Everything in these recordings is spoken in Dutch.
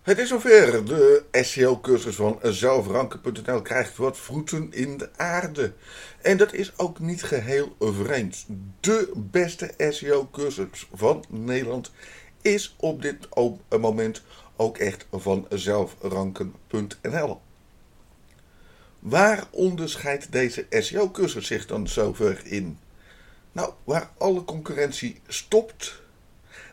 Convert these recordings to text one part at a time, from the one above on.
Het is zover. De SEO-cursus van zelfranken.nl krijgt wat voeten in de aarde. En dat is ook niet geheel vreemd. De beste SEO-cursus van Nederland is op dit moment ook echt van zelfranken.nl. Waar onderscheidt deze SEO-cursus zich dan zover in? Nou, waar alle concurrentie stopt,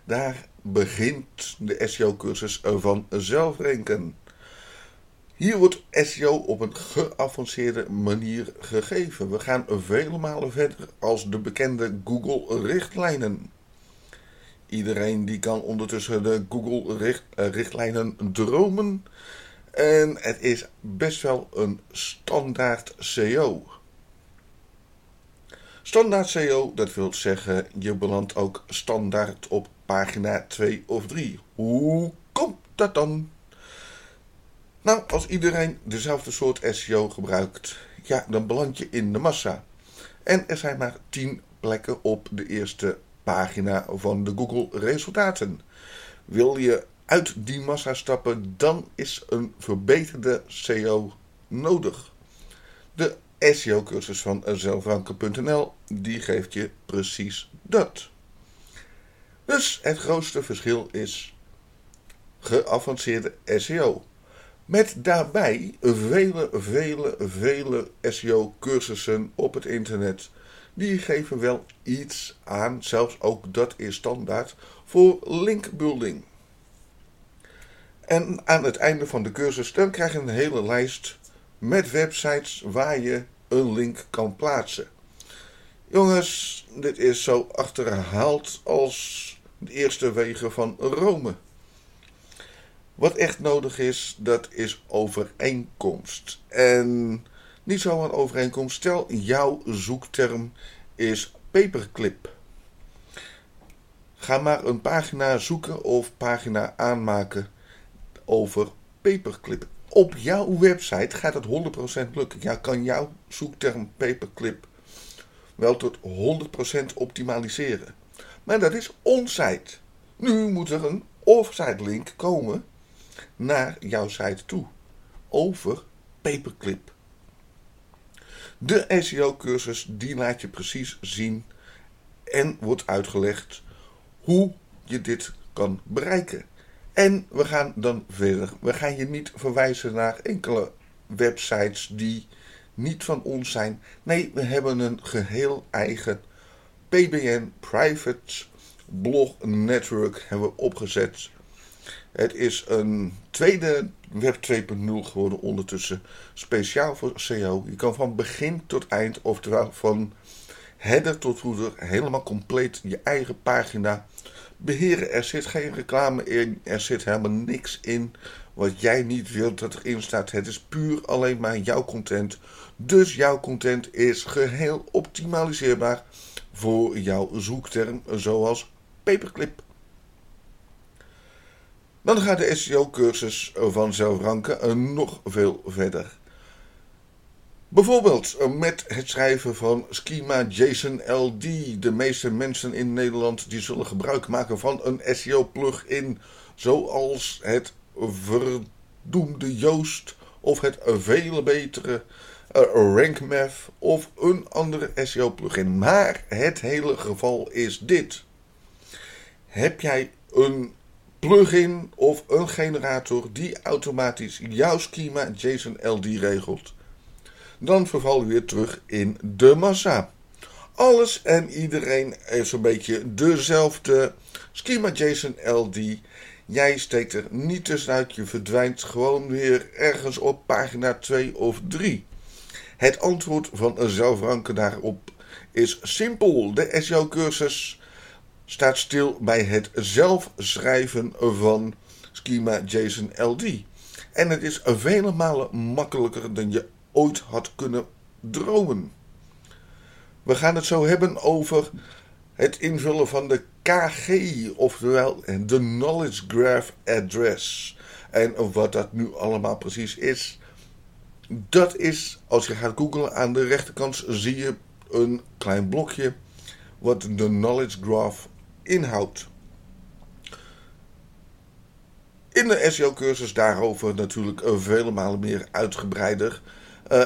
daar begint de SEO-cursus van zelfrenken. Hier wordt SEO op een geavanceerde manier gegeven. We gaan vele malen verder als de bekende Google-richtlijnen. Iedereen die kan ondertussen de Google-richtlijnen dromen. En het is best wel een standaard SEO. Standaard SEO, dat wil zeggen, je belandt ook standaard op pagina 2 of 3. Hoe komt dat dan? Nou, als iedereen dezelfde soort SEO gebruikt, ja, dan beland je in de massa. En er zijn maar 10 plekken op de eerste pagina van de Google resultaten. Wil je uit die massa stappen, dan is een verbeterde SEO nodig. De SEO-cursus van zelfranken.nl, die geeft je precies dat. Dus het grootste verschil is geavanceerde SEO. Met daarbij vele, vele, vele SEO-cursussen op het internet. Die geven wel iets aan, zelfs ook dat is standaard, voor linkbuilding. En aan het einde van de cursus dan krijg je een hele lijst met websites waar je een link kan plaatsen. Jongens, dit is zo achterhaald als de eerste wegen van Rome. Wat echt nodig is, dat is overeenkomst. En niet zomaar overeenkomst. Stel, jouw zoekterm is paperclip. Ga maar een pagina zoeken of pagina aanmaken over paperclip. Op jouw website gaat het 100% lukken. Ja, kan jouw zoekterm paperclip wel tot 100% optimaliseren. Maar dat is onsite. Nu moet er een offsite link komen naar jouw site toe. Over paperclip. De SEO-cursus die laat je precies zien en wordt uitgelegd hoe je dit kan bereiken. En we gaan dan verder. We gaan je niet verwijzen naar enkele websites die niet van ons zijn. Nee, we hebben een geheel eigen PBN Private Blog Network hebben we opgezet. Het is een tweede Web 2.0 geworden ondertussen. Speciaal voor SEO. Je kan van begin tot eind, oftewel van header tot footer, helemaal compleet je eigen pagina beheren. Er zit geen reclame in, er zit helemaal niks in wat jij niet wilt dat erin staat. Het is puur alleen maar jouw content. Dus jouw content is geheel optimaliseerbaar voor jouw zoekterm, zoals paperclip. Dan gaat de SEO-cursus van zelfranken nog veel verder. Bijvoorbeeld met het schrijven van schema JSON LD. De meeste mensen in Nederland die zullen gebruik maken van een SEO-plugin zoals het verdoemde Joost of het vele betere RankMath of een andere SEO-plugin. Maar het hele geval is dit. Heb jij een plugin of een generator die automatisch jouw schema JSON LD regelt? Dan verval je weer terug in de massa. Alles en iedereen heeft zo'n beetje dezelfde schema JSON LD. Jij steekt er niet tussenuit, je verdwijnt gewoon weer ergens op pagina 2 of 3. Het antwoord van een zelfranken daarop is simpel. De SEO-cursus staat stil bij het zelf schrijven van schema JSON LD. En het is vele malen makkelijker dan je ooit had kunnen dromen. We gaan het zo hebben over het invullen van de KG, oftewel de Knowledge Graph Address. En wat dat nu allemaal precies is, dat is, als je gaat googlen aan de rechterkant, zie je een klein blokje wat de Knowledge Graph inhoudt. in de SEO-cursus daarover natuurlijk vele malen meer uitgebreider. Uh,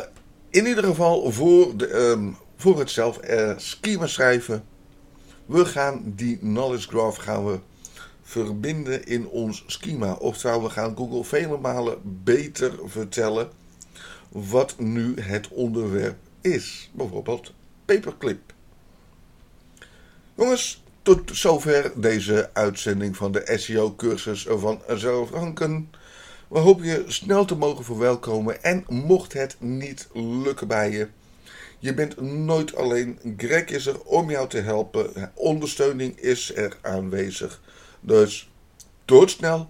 in ieder geval voor, de, um, voor het zelf uh, schema schrijven. We gaan die knowledge graph gaan we verbinden in ons schema. Oftewel, we gaan Google vele malen beter vertellen wat nu het onderwerp is. Bijvoorbeeld paperclip. Jongens, tot zover deze uitzending van de SEO-cursus van Zelfranken. We hopen je snel te mogen verwelkomen en mocht het niet lukken bij je, je bent nooit alleen. Greg is er om jou te helpen. Ondersteuning is er aanwezig. Dus tot snel.